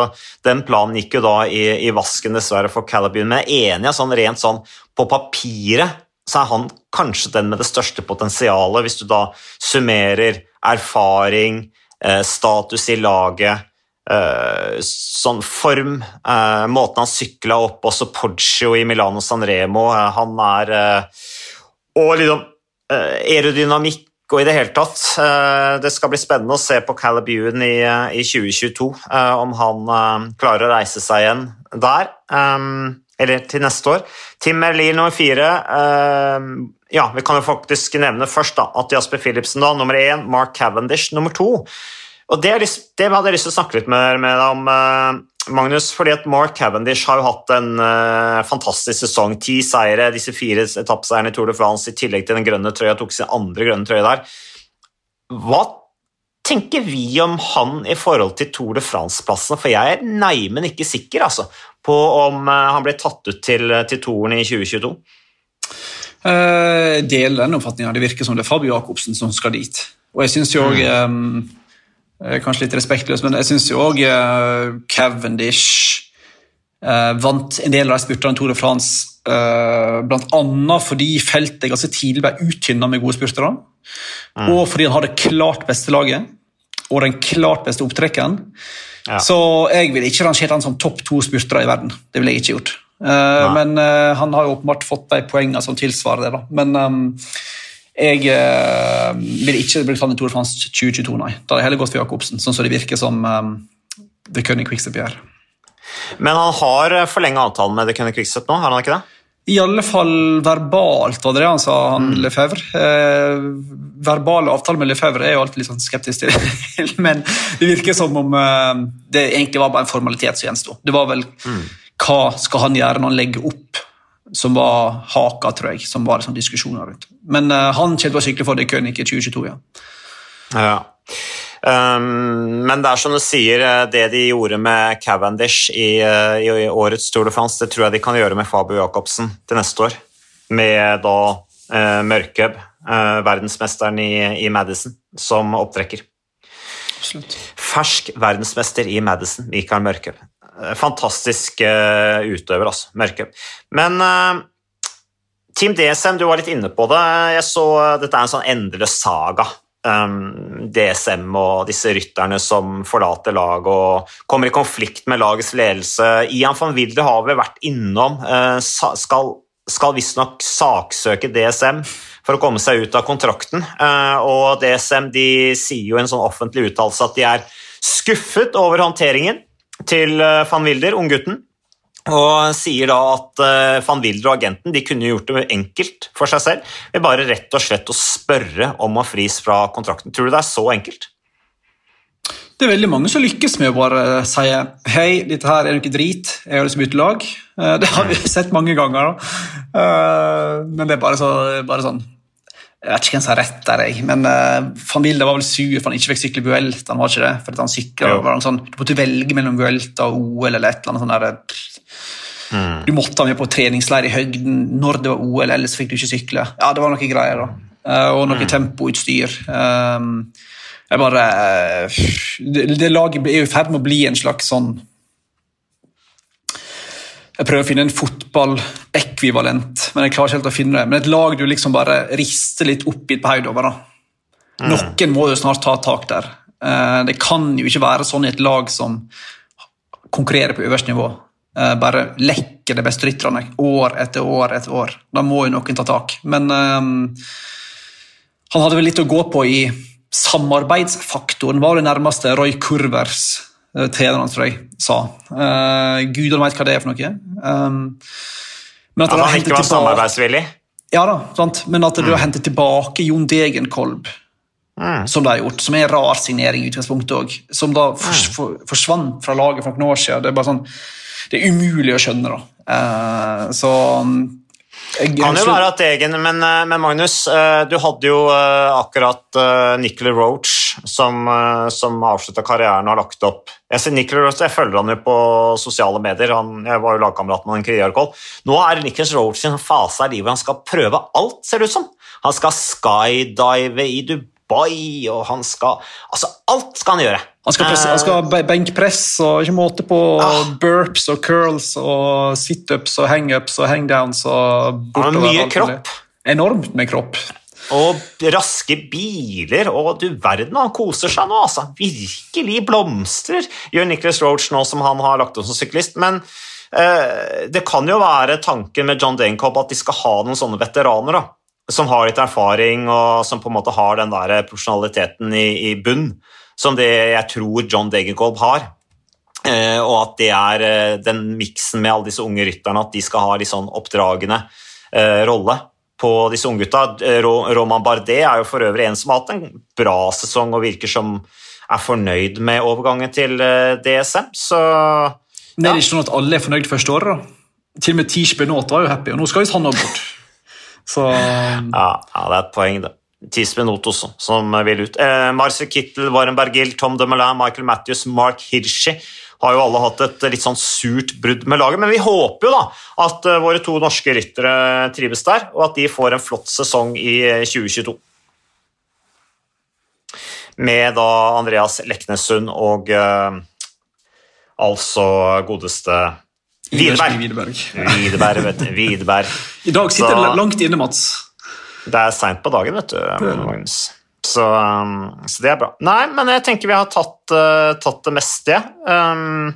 den planen gikk jo da i, i vasken, dessverre, for Calabune. Men jeg er enig, sånn rent sånn på papiret så er han kanskje den med det største potensialet, hvis du da summerer erfaring, eh, status i laget sånn form. Uh, måten han sykla opp, også Poggio i Milano San Remo. Uh, han er Og liksom aerodynamikk og i det hele tatt. det skal bli spennende å se på Calibuen i, i 2022, om han klarer å reise seg igjen der. Eller til neste år. Tim Merlin nummer fire. ja, vi kan jo faktisk nevne først da, at Jasper Philipsen da, nummer én, Mark Cavendish nummer to. Og det, det, hadde jeg lyst til å snakke litt med, med deg om, uh, Magnus. fordi at Mark Cavendish har jo hatt en uh, fantastisk sesong. Ti seire, disse fire etappeseierne i Tour de France i tillegg til den grønne trøya. Tok sin andre grønne trøye der. Hva tenker vi om han i forhold til Tour de France-plassen? For jeg er neimen ikke sikker altså, på om uh, han ble tatt ut til, til Touren i 2022. Uh, deler den oppfatninga. Det virker som det er Fabio Jacobsen som skal dit. Og jeg synes jo mm. um, Eh, kanskje litt respektløst, men jeg syns jo òg uh, Cavendish uh, vant en del av de spurtene Tour de France, uh, bl.a. fordi feltet ganske tidlig ble uttynna med gode spurtere, mm. og fordi han hadde klart beste laget og den klart beste opptrekken. Ja. Så jeg ville ikke rangert han som topp to spurtere i verden. Det ville jeg ikke gjort. Uh, men han har jo åpenbart fått de poengene som tilsvarer det. da. Men um, jeg eh, vil ikke bli tatt i Tour de France 2022, nei. Da hadde jeg heller gått for Jacobsen, sånn som det virker som um, The Cunning Quickstep gjør. Men han har eh, forlenga avtalen med The Cunning Quickstep nå, har han ikke det? I alle fall verbalt, var det det han sa, han mm. Lefebvre. Eh, verbale avtaler med Lefebvre er jo alltid litt sånn skeptisk til, men det virker som om eh, det egentlig var bare en formalitet som gjensto. Det var vel mm. hva skal han gjøre når han legger opp som var haka, tror jeg, som var sånn diskusjoner rundt. Men uh, han kommer til å sykle for det König i 2022, ja. ja. Um, men det er som du sier, eh, det de gjorde med Cavendish i, i, i, årets Tour de France, det tror jeg de kan gjøre med Fabio Jacobsen til neste år. Med da uh, Mørkøb, uh, verdensmesteren i, i, Madison, som opptrekker. Absolutt. Fersk verdensmester i Madison, Mikael Mørkøb. Fantastisk uh, utøver, altså. Mørke. Men uh, Team DSM, du var litt inne på det. Jeg så Dette er en sånn endeløs saga. Um, DSM og disse rytterne som forlater laget og kommer i konflikt med lagets ledelse. Ian van Wilde har vel vært innom. Uh, skal skal visstnok saksøke DSM for å komme seg ut av kontrakten. Og DSM de sier jo en sånn offentlig uttalelse at de er skuffet over håndteringen til van Wilder, unggutten. Og sier da at van Wilder og agenten de kunne gjort det enkelt for seg selv ved bare rett og slett å spørre om å fris fra kontrakten. Tror du det er så enkelt? Det er veldig mange som lykkes med å bare si hei, dette her er noe drit, jeg har lyst til å bytte lag. Eh, det har vi sett mange ganger. Da. Eh, men det er bare, så, bare sånn Jeg vet ikke hvem som har rett der, jeg. Men uh, van Wilde var vel sur for han ikke fikk sykle Buelta. Han var ikke det, for han syklet, var sånn, Du måtte velge mellom Buelta og OL eller et eller annet sånt. Der. Mm. Du måtte ha med på treningsleir i høgden når det var OL, ellers fikk du ikke sykle. Ja, Det var noe greier. da. og noe mm. tempoutstyr. Um, jeg bare det, det laget er jo i ferd med å bli en slags sånn Jeg prøver å finne en fotballekvivalent, men jeg klarer ikke helt å finne det. Men et lag du liksom bare rister litt oppgitt på hodet over. Mm. Noen må jo snart ta tak der. Eh, det kan jo ikke være sånn i et lag som konkurrerer på øverste nivå. Eh, bare lekker de beste rytterne år etter år etter år. Da må jo noen ta tak. Men um, han hadde vel litt å gå på i samarbeidsfaktoren var det nærmeste Roy Kurvers uh, treneren, tror jeg, sa. Uh, Gud veit hva det er for noe. Um, men at, ja, han ikke var samarbeidsvillig? Ja da, sant? men at mm. du har hentet tilbake Jon Degenkolb, mm. som de har gjort, som er en rar signering i utgangspunktet òg, som da fors, mm. for, forsvant fra laget for noen år siden. Det er bare sånn, det er umulig å skjønne. da. Uh, så det kan jo være at Egen, men, eh, men, Magnus, eh, du hadde jo eh, akkurat Nicolay Roach som, som avslutta karrieren og har lagt opp Jeg ser Nicolay Roach, jeg følger han jo på sosiale medier, han, jeg var jo lagkamerat med en Kriarkoll. Nå er Nicholas Roach i en fase av livet han skal prøve alt, ser det ut som. Han skal skydive i Dubai, og han skal Altså, alt skal han gjøre. Han skal, presse, han skal ha benkpress og ikke måte på ah. burps og curls og situps og hangups og hangdowns. og har mye kropp. Enormt med kropp. Og raske biler, og du verden, han koser seg nå, altså. Virkelig blomstrer, gjør Nicholas Roach nå som han har lagt opp som syklist. Men eh, det kan jo være tanken med John Dancob at de skal ha noen sånne veteraner. da, Som har litt erfaring, og som på en måte har den der profesjonaliteten i, i bunn som det jeg tror John Degenkolb har. Eh, og at det er eh, den miksen med alle disse unge rytterne, at de skal ha litt sånn oppdragende eh, rolle på disse unggutta. Roman Bardet er jo for øvrig en som har hatt en bra sesong og virker som er fornøyd med overgangen til DSM, så ja. Det er ikke sånn at alle er fornøyd første året, da. Til og med Tish Benot var jo happy, og nå skal visst han ha bort. Så ja, ja, det er et poeng, det. Tis også, som vil ut. Eh, Marcel Kittel, Warren Bergil, Tom Dumoulin, Michael Matthews, Mark Hirschi har jo alle hatt et litt sånn surt brudd med laget, men vi håper jo da at uh, våre to norske ryttere trives der, og at de får en flott sesong i 2022. Med da Andreas Leknessund og eh, altså godeste Widerberg. Widerberg. I dag sitter det langt inne, Mats. Det er seint på dagen, vet du, Magnus. Så, um, så, det er bra. Nei, men jeg tenker vi har tatt, uh, tatt det meste. Um,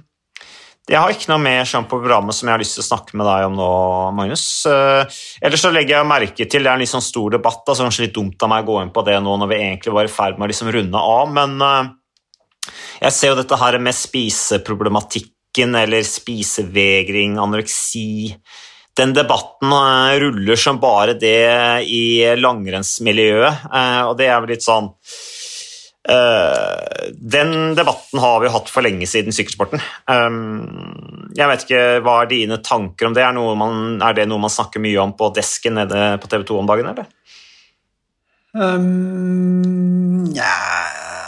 jeg har ikke noe mer sånn på programmet som jeg har lyst til å snakke med deg om nå, Magnus. Uh, ellers så legger jeg merke til det er en litt sånn stor debatt, altså kanskje litt dumt av meg å gå inn på det nå når vi egentlig var i ferd med å liksom runde av, men uh, jeg ser jo dette her med spiseproblematikken eller spisevegring, anoreksi den debatten eh, ruller som bare det i langrennsmiljøet, eh, og det er vel litt sånn eh, Den debatten har vi hatt for lenge siden sykkelsporten. Jeg vet ikke, Hva er dine tanker om det? Er, man, er det noe man snakker mye om på desken nede på TV 2 om dagen, eller? Um, ja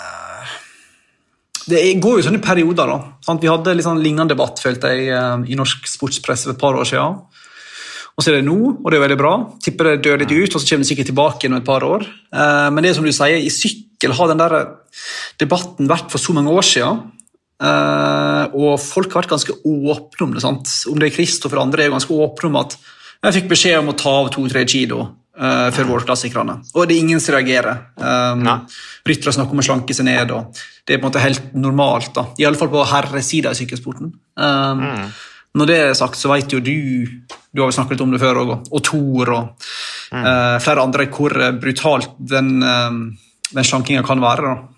Det går jo sånne perioder, da. Vi hadde litt sånn lignende debatt følte jeg, i norsk sportspresse for et par år siden. Og så er det nå, og det er veldig bra. Tipper det dør litt ut, og så kommer det sikkert tilbake om et par år. Eh, men det er som du sier, i sykkel har den der debatten vært for så mange år siden. Eh, og folk har vært ganske åpne om det. sant? Om det er Kristoffer og andre er jo ganske åpne om at jeg fikk beskjed om å ta av to-tre kilo uh, før vårklassikerne. Og det er ingen som reagerer. Um, Ryttere snakker om å slanke seg ned. og Det er på en måte helt normalt. da. I alle fall på herresida i sykkelsporten. Um, mm. Når det er sagt, så vet jo du du har jo snakket litt om det før òg, og Thor og mm. uh, flere andre, hvor brutalt den, uh, den slankinga kan være. da.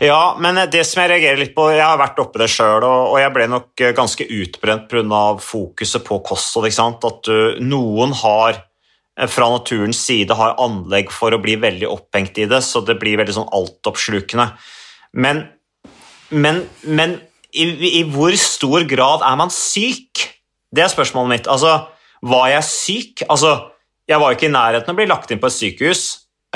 Ja, men det som jeg reagerer litt på Jeg har vært oppe det sjøl, og, jeg ble nok ganske utbrent pga. fokuset på kosthold. At du, noen har fra naturens side har anlegg for å bli veldig opphengt i det, så det blir veldig sånn altoppslukende. Men, men, men i, i, hvor stor grad er man syk? Det er spørsmålet mitt. Altså, var jeg syk? Altså, jeg var ikke i nærheten av å bli lagt inn på et sykehus.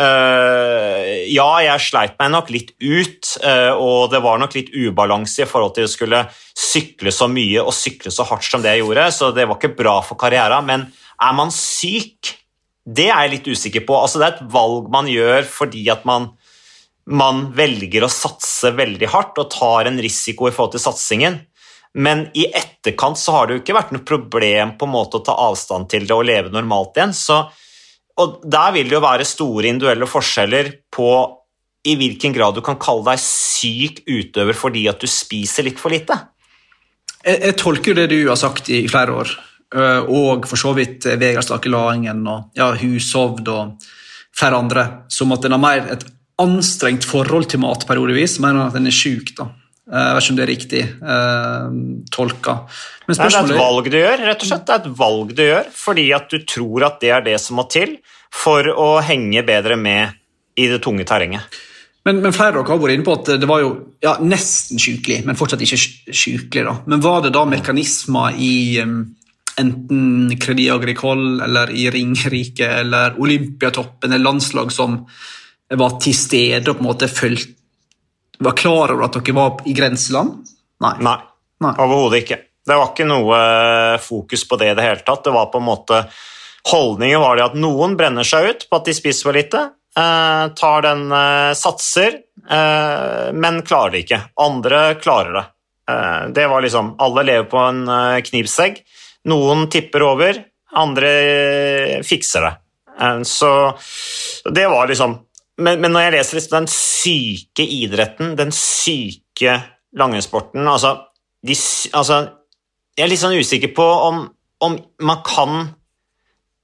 Uh, ja, jeg sleit meg nok litt ut, uh, og det var nok litt ubalanse i forhold til å skulle sykle så mye og sykle så hardt som det jeg gjorde, så det var ikke bra for karrieren. Men er man syk? Det er jeg litt usikker på. Altså, det er et valg man gjør fordi at man, man velger å satse veldig hardt og tar en risiko i forhold til satsingen. Men i etterkant så har det jo ikke vært noe problem på en måte å ta avstand til det og leve normalt igjen. Så, og Der vil det jo være store individuelle forskjeller på i hvilken grad du kan kalle deg syk utøver fordi at du spiser litt for lite. Jeg, jeg tolker det du har sagt i flere år, og for så vidt eh, Vegard Stake Laingen og ja, Hushovd og flere andre, som at den har mer et anstrengt forhold til mat periodevis, mer enn at den er sjuk. da. Eh, jeg vet ikke om det er riktig eh, tolka. Men Nei, det er et valg du gjør, rett og slett. Det er et valg du gjør fordi at du tror at det er det som må til for å henge bedre med i det tunge terrenget. Men, men flere av dere har vært inne på at det var jo ja, nesten sjukelig, men fortsatt ikke sjukelig. Men var det da mekanismer i um, enten Credit Agricole eller i Ringerike eller Olympiatoppen eller landslag som var til stede og på en måte følt, var klar over at dere var i grenseland? Nei. Nei, Nei. overhodet ikke. Det var ikke noe fokus på det i det hele tatt. Det var på en måte Holdningen var det at noen brenner seg ut på at de spiser for lite, eh, tar den eh, satser, eh, men klarer det ikke. Andre klarer det. Eh, det var liksom Alle lever på en eh, knivsegg. Noen tipper over, andre fikser det. Eh, så det var liksom Men, men når jeg leser liksom den syke idretten, den syke langrennssporten altså, altså, Jeg er litt sånn usikker på om, om man kan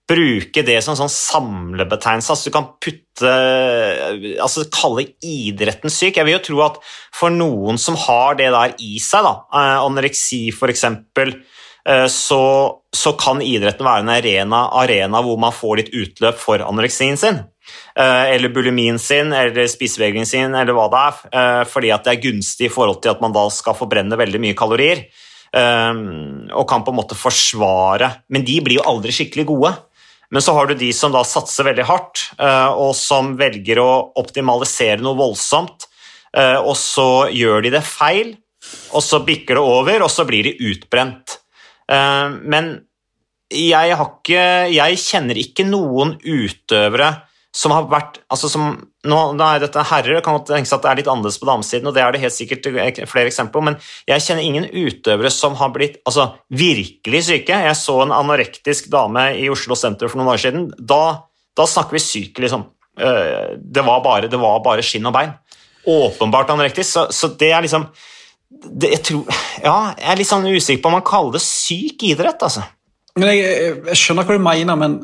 bruke det som sånn samlebetegnelse. Altså, du kan putte altså kalle idretten syk. Jeg vil jo tro at for noen som har det der i seg, da, eh, anoreksi f.eks., Eh, så, så, kan idretten være en arena, arena, hvor man får litt utløp for anoreksien sin. Eh, eller bulimien sin, eller spisevegringen sin, eller hva det er. Eh, fordi at det er gunstig i forhold til at man da skal forbrenne veldig mye kalorier. Og kan på en måte forsvare Men de blir jo aldri skikkelig gode. Men så har du de som da satser veldig hardt, og som velger å optimalisere noe voldsomt, og så gjør de det feil, og så bikker det over, og så blir de utbrent. Eh, men jeg, ikke, jeg kjenner ikke noen utøvere som har vært altså som, nå, er dette herrer, kan tenke seg at det er litt annerledes på damesiden, og det er det helt sikkert flere eksempler men jeg kjenner ingen utøvere som har blitt altså, virkelig syke. Jeg så en anorektisk dame i Oslo senter for noen år siden. Da, da snakker vi syke, liksom. Eh, det var, bare, det var bare skinn og bein. Åpenbart anorektisk, så, så det er liksom det, jeg, tror, ja, jeg er litt sånn usikker på om man kaller det syk idrett. altså. Men jeg, jeg, skjønner hva du mener, men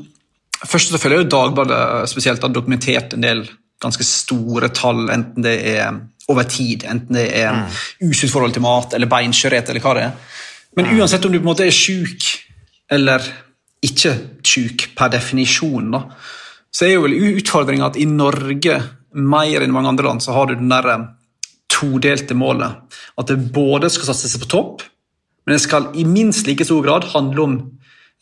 først og fremst jo Dagbladet spesielt har dokumentert en del ganske store tall, enten det er over tid, enten det er mm. usunt forhold til mat eller beinskjørhet eller hva det er. Men mm. uansett om du på en måte er sjuk eller ikke sjuk per definisjon, da, så er jo vel utfordringa at i Norge, mer enn mange andre land, så har du den derre todelte målet. At det både skal satses på topp, men det skal i minst like stor grad handle om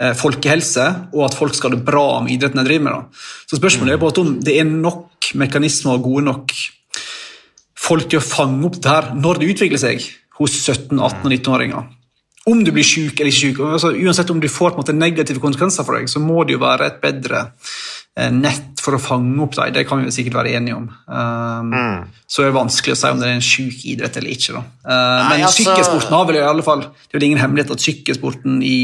eh, folkehelse, og at folk skal ha det bra om idretten de driver med. Da. Så Spørsmålet er bare om det er nok mekanismer og gode nok folk til å fange opp det her når det utvikler seg hos 17-, 18- og 19-åringer. Om du blir syk eller ikke syk, altså, uansett om du får måte, negative konsekvenser for deg, så må det jo være et bedre Eh, nett for å fange opp deg. det kan vi sikkert være enige om. Um, mm. Så er det vanskelig å si om det er en syk idrett eller ikke. Uh, Nei, men altså... sykkelsporten har vel i alle fall Det er vel ingen hemmelighet at sykkelsporten i,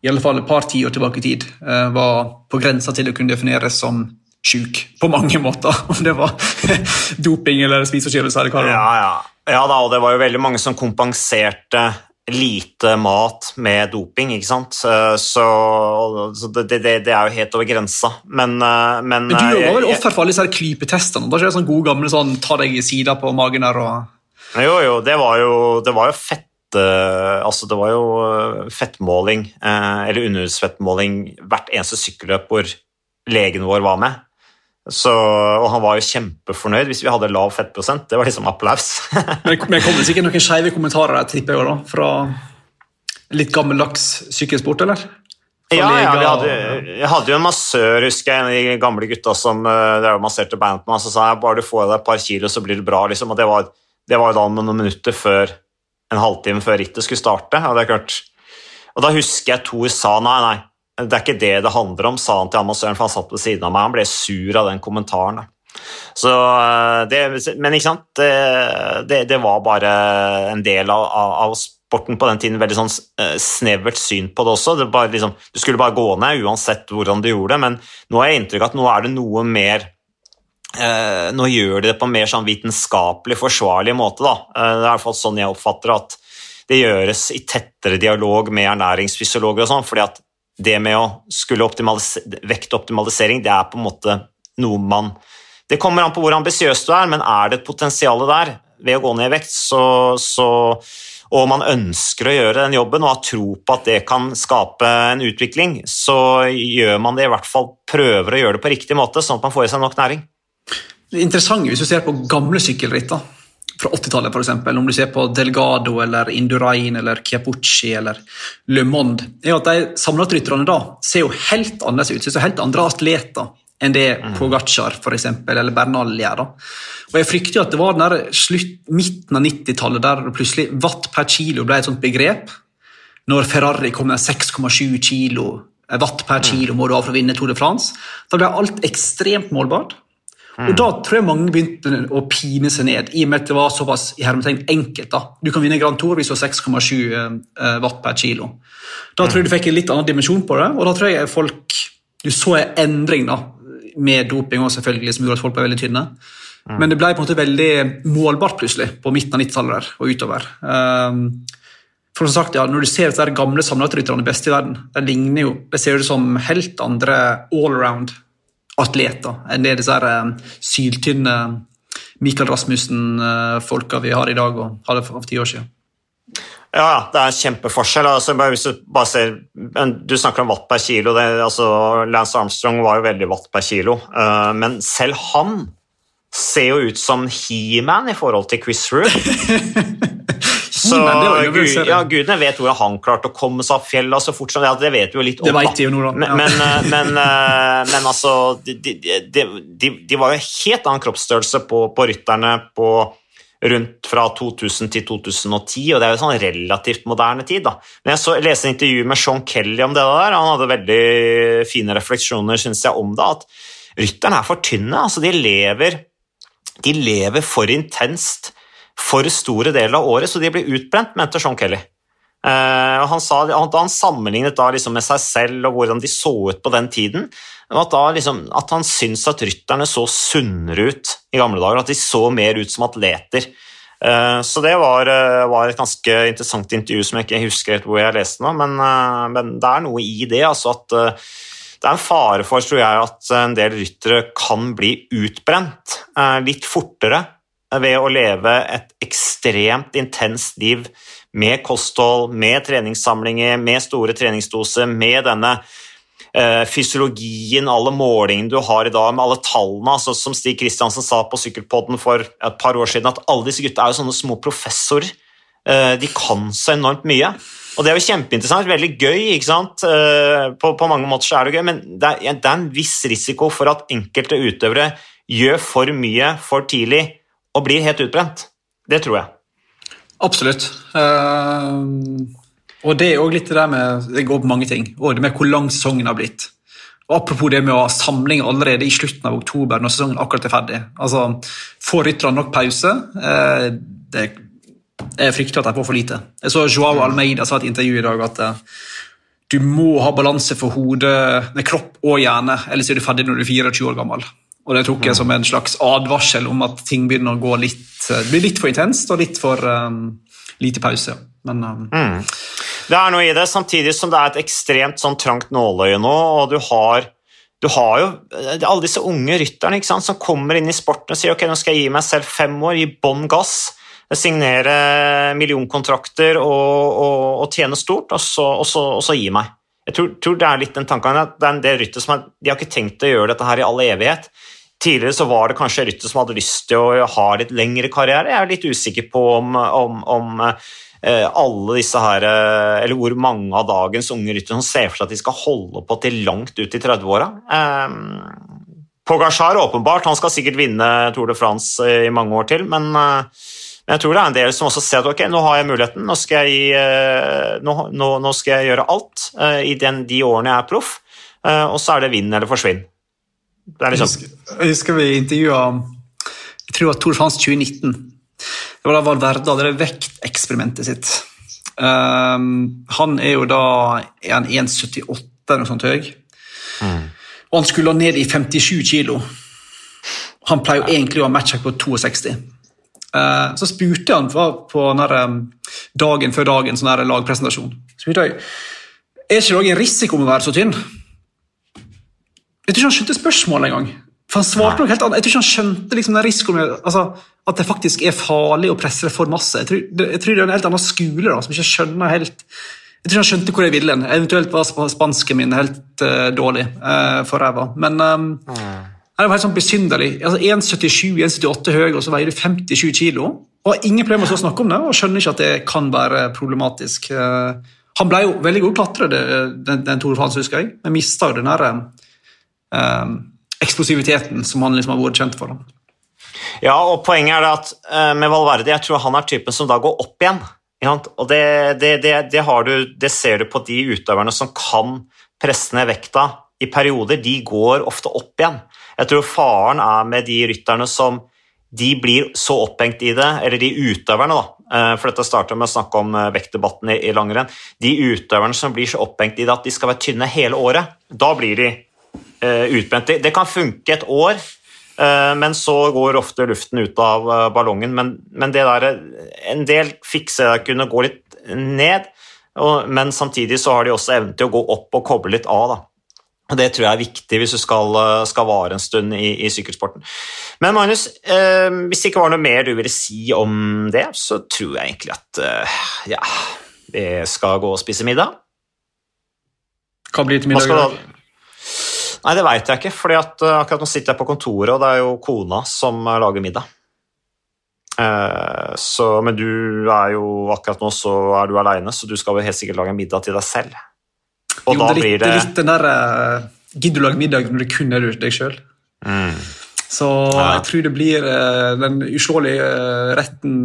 i alle fall et par tiår tilbake i tid uh, var på grensa til å kunne defineres som sjuk på mange måter. Om det var doping eller spiseforstyrrelser eller hva det var. Ja, ja. ja da, og det var jo veldig mange som kompenserte lite mat med doping, ikke sant. Så, så det, det, det, er jo helt over grensa. Men, men, men Du var vel offer for alle disse klypetestene? Da er det sånn gode gamle sånn ta deg i sida på magen her og Jo, jo, det var jo, det var jo fett altså det var jo fettmåling, eller underhudsfettmåling, hvert eneste sykkelløp hvor legen vår var med. Så, og han var jo kjempefornøyd hvis vi hadde lav fettprosent. Det var liksom applaus. men det kommer sikkert noen skeive kommentarer der, tipper jeg, da, fra litt gammeldags sykkelsport, eller? ja, ja vi hadde, jeg hadde jo en massør, husker jeg, en av de gamle gutta som uh, masserte beina på meg. Så sa jeg bare du får deg et par kilo, så blir det bra. Liksom. Og det var, det var da noen minutter før en halvtime før rittet skulle starte. Og, det er klart. og da husker jeg Thor sa nei, nei, det er ikke det det handler om, sa han til amatøren, for han satt ved siden av meg. Han ble sur av den kommentaren. Så eh, det, men ikke sant, det, det, var bare en del av, av, sporten på den tiden. Veldig sånn eh, snevert syn på det også. Det liksom, du skulle bare gå ned uansett hvordan du gjorde det, men nå har jeg inntrykk av at nå er det noe mer eh, Nå gjør de det på en mer sånn vitenskapelig forsvarlig måte. Da. Det er i hvert fall sånn jeg oppfatter at det gjøres i tettere dialog med ernæringsfysiologer og sånn, fordi at det med å skulle vektoptimalisering, det er på en måte noe man Det kommer an på hvor ambisiøs du er, men er det et potensial der ved å gå ned i vekt, så, så, og man ønsker å gjøre den jobben og har tro på at det kan skape en utvikling, så gjør man det i hvert fall, prøver å gjøre det på riktig måte, sånn at man får i seg nok næring. Det interessante hvis du ser på gamle sykkelritt, fra 80-tallet, f.eks. Om du ser på Delgado eller Indurain eller Chiapucci eller Le Monde, er at de sammenlagtrytterne da ser jo helt annerledes ut. Ser helt andre atleter enn det mm. Pogacar for eksempel, eller Bernal gjør. da. Og Jeg frykter jo at det var den slutt, midten av 90-tallet der plutselig watt per kilo ble et sånt begrep. Når Ferrari kom med 6,7 kilo watt per kilo må du ha for å vinne Tour de France. Da ble alt ekstremt målbart. Og Da tror jeg mange begynte å pine seg ned, i og med at det var såpass i enkelt. da. Du kan vinne Grand Tour hvis du har 6,7 eh, watt per kilo. Da tror jeg du fikk en litt annen dimensjon på det, og da tror jeg folk Du så en endring da, med doping også selvfølgelig, som gjorde at folk ble veldig tynne. Men det ble på en måte veldig målbart plutselig på midten av 90-tallet og utover. Um, for som sagt, ja, Når du ser disse gamle sammenlagtrytterne beste i verden, de ligner jo, det ser ut som helt andre allround atleter enn det disse her, syltynne Michael Rasmussen-folka vi har i dag og hadde for ti år siden. Ja, det er en kjempeforskjell. Altså, hvis du, bare ser, du snakker om watt per kilo. Det, altså, Lance Armstrong var jo veldig watt per kilo, uh, men selv han ser jo ut som He-Man i forhold til Chris Root. Så Gud, ja, gudene vet hvordan han klarte å komme seg opp fjellet så fort som det. Det vet vi jo litt om. Det vet de jo noe da. Men, men, men, eh, men, altså de, de, de, de, var jo helt annen kroppsstørrelse på, på rytterne på rundt fra 2000 til 2010, og det er jo sånn relativt moderne tid. da. Men Jeg så, leste en intervju med Sean Kelly om det der, han hadde veldig fine refleksjoner synes jeg, om det. At rytterne er for tynne. altså De lever, de lever for intenst for store deler av året, så de blir utbrent, mente Sean Kelly. Uh, han sa, han, han sammenlignet da liksom med seg selv og hvordan de så ut på den tiden, at, da liksom, at han syntes at rytterne så sunnere ut i gamle dager, at de så mer ut som atleter. Uh, så det var, uh, var, et ganske interessant intervju som jeg ikke husker helt hvor jeg leste nå, men, men det er noe i det. altså at det er en fare for tror jeg, at en del ryttere kan bli utbrent litt fortere ved å leve et ekstremt intenst liv med kosthold, med treningssamlinger, med store treningsdoser, med denne eh, fysiologien, alle målingene du har i dag, med alle tallene. Altså, som Stig Kristiansen sa på Sykkelpodden for et par år siden, at alle disse gutta er jo sånne små professorer. Eh, de kan så enormt mye. Og det er jo kjempeinteressant, veldig gøy. ikke sant? Eh, på, på, mange måter så er det gøy, men det er, det er en viss risiko for at enkelte utøvere gjør for mye for tidlig og blir helt utbrent. Det tror jeg. Absolutt. Uh, og det er òg litt det der med Det går på mange ting. Og det med hvor lang sesongen har blitt. Og Apropos det med å ha samling allerede i slutten av oktober, når sesongen akkurat er ferdig. Altså, Får rytterne nok pause? Uh, det, jeg frykter at de får for lite. Jeg så Joao Almeida sa i et intervju i dag at uh, du må ha balanse for hodet, med kropp og hjerne, ellers er du ferdig når du er 24 år gammel. Og det tok jeg som en slags advarsel om at ting begynner å gå litt, blir litt for intenst og litt for um, lite pause. Men um... mm. Det er noe i det, samtidig som det er et ekstremt sånn trangt nåløye nå, og du har, du har jo alle disse unge rytterne sant, som kommer inn i sporten og sier ok, nå skal jeg gi meg selv fem år, gi bånn gass, signere millionkontrakter og, og, og tjene stort, og så, og, så, så, gi meg. Jeg tror, tror, det er litt den tanken at det er en del ryttere som er, de har ikke tenkt å gjøre dette her i all evighet. Tidligere så var det kanskje ryttere som hadde lyst til å ha litt lengre karriere. Jeg er litt usikker på om, om, om Eh, alle disse her, eh, eller hvor mange av dagens unge ryttere som ser for seg at de skal holde på til langt ut i 30-åra. Pogasjar Pogacar åpenbart, han skal sikkert vinne Tour de France i mange år til, men, men jeg tror det er en del som også ser at ok, nå har jeg muligheten, nå skal jeg, nå, nå, nå skal jeg gjøre alt i den, de årene jeg er proff, og så er det vinn eller forsvinn. Liksom. Jeg husker vi intervjua jeg tror det var Tour de France 2019 det var da Valverde hadde det vekteksperimentet sitt. Um, han er jo da 1,78 eller noe sånt høy. Mm. Og han skulle ned i 57 kilo. Han pleier jo egentlig å ha matcha på 62. Uh, så spurte han på, på um, dagen før dagen, sånn lagpresentasjon spurte jeg, Er ikke det en risiko med å være så tynn. Jeg tror ikke han skjønte spørsmålet engang. For han svarte noe helt annet. Jeg tror ikke han skjønte liksom, den risikoen altså, at det faktisk er farlig å presse det for masse. Jeg tror, jeg tror, det er en helt annen skole da, som ikke skjønner helt Jeg tror ikke han skjønte hvor jeg ville hen. Eventuelt var spansken min helt uh, dårlig uh, for ræva. Men um, mm. det var helt sånn besynderlig. Altså, 1,77-1,78 høy, og så veier du 57 kilo. Og har ingen problemer med å snakke om det, og skjønner ikke at det kan være problematisk. Uh, han ble jo veldig god klatrer, den, den Tore Frans, husker jeg, men mista jo den der um, eksplosiviteten som han liksom har vært kjent for. Ja, og poenget er at uh, med Valverde jeg tror han er typen som da går opp igjen. Og det, det, det, du, det, ser du på de utøverne som kan presse ned vekta i perioder. De går ofte opp igjen. Jeg tror faren er med de rytterne som de blir så opphengt i det, eller de utøverne, da, eh, for dette starter med å snakke om eh, vektdebatten i langrenn, de utøverne som blir så opphengt i det at de skal være tynne hele året, da blir de Eh, utbrent. Det, det kan funke et år, eh, men så går ofte luften ut av eh, ballongen. Men, men det der, en del fikser kunne gå litt ned, men samtidig så har de også evnen til å gå opp og koble litt av. da. Og Det tror jeg er viktig hvis du skal, skal vare en stund i, i sykkelsporten. Men Magnus, eh, hvis det ikke var noe mer du ville si om det, så tror jeg egentlig at eh, ja, vi skal gå og spise middag. Blir det til middag? Nei, det veit jeg ikke, fordi at uh, akkurat nå sitter jeg på kontoret, og det er jo kona som uh, lager middag. Uh, så, men du er jo akkurat nå så er du aleine, så du skal vel helt sikkert lage middag til deg selv. Og jo, da det blir det litt den der Gidder du lage middag når det kun er deg sjøl? Mm. Så ja. jeg tror det blir den uslåelige retten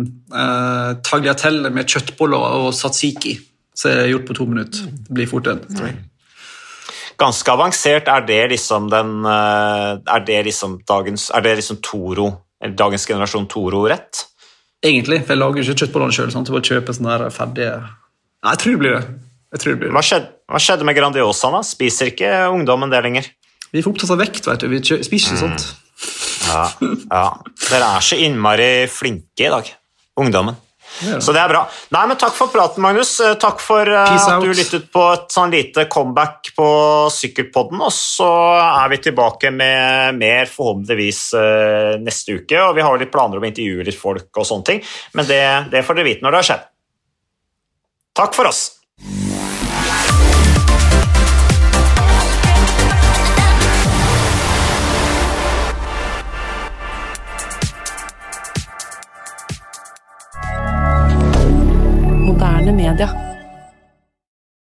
tagliatelle med kjøttboller og satsiki som er gjort på to minutter. Det blir fort en. tror jeg ganske avansert. Er det liksom den eh, Er det liksom dagens Er det liksom Toro, eller dagens generasjon Toro-rett? Egentlig, for jeg lager ikke kjøttbollene sjøl. Sånn, bare kjøpe sånne der ferdige Nei, jeg tror det blir det. Jeg tror det blir det. Hva, skjedde, hva skjedde med Grandiosaen? da? Spiser ikke ungdommen det lenger? Vi får opptatt av vekt, vet du. Vi spiser ikke mm. sånt. Ja, ja. Dere er så innmari flinke i dag, ungdommen. Så det er bra. Nei, men Takk for praten, Magnus. Eh, takk for uh, at du lyttet på et sånn lite comeback på Sykkelpodden. Og så er vi tilbake med mer forhåpentligvis uh, neste uke. Og vi har litt planer om å intervjue litt folk og sånne ting, men det, det får dere vite når det har skjedd. Takk for oss. D'accord.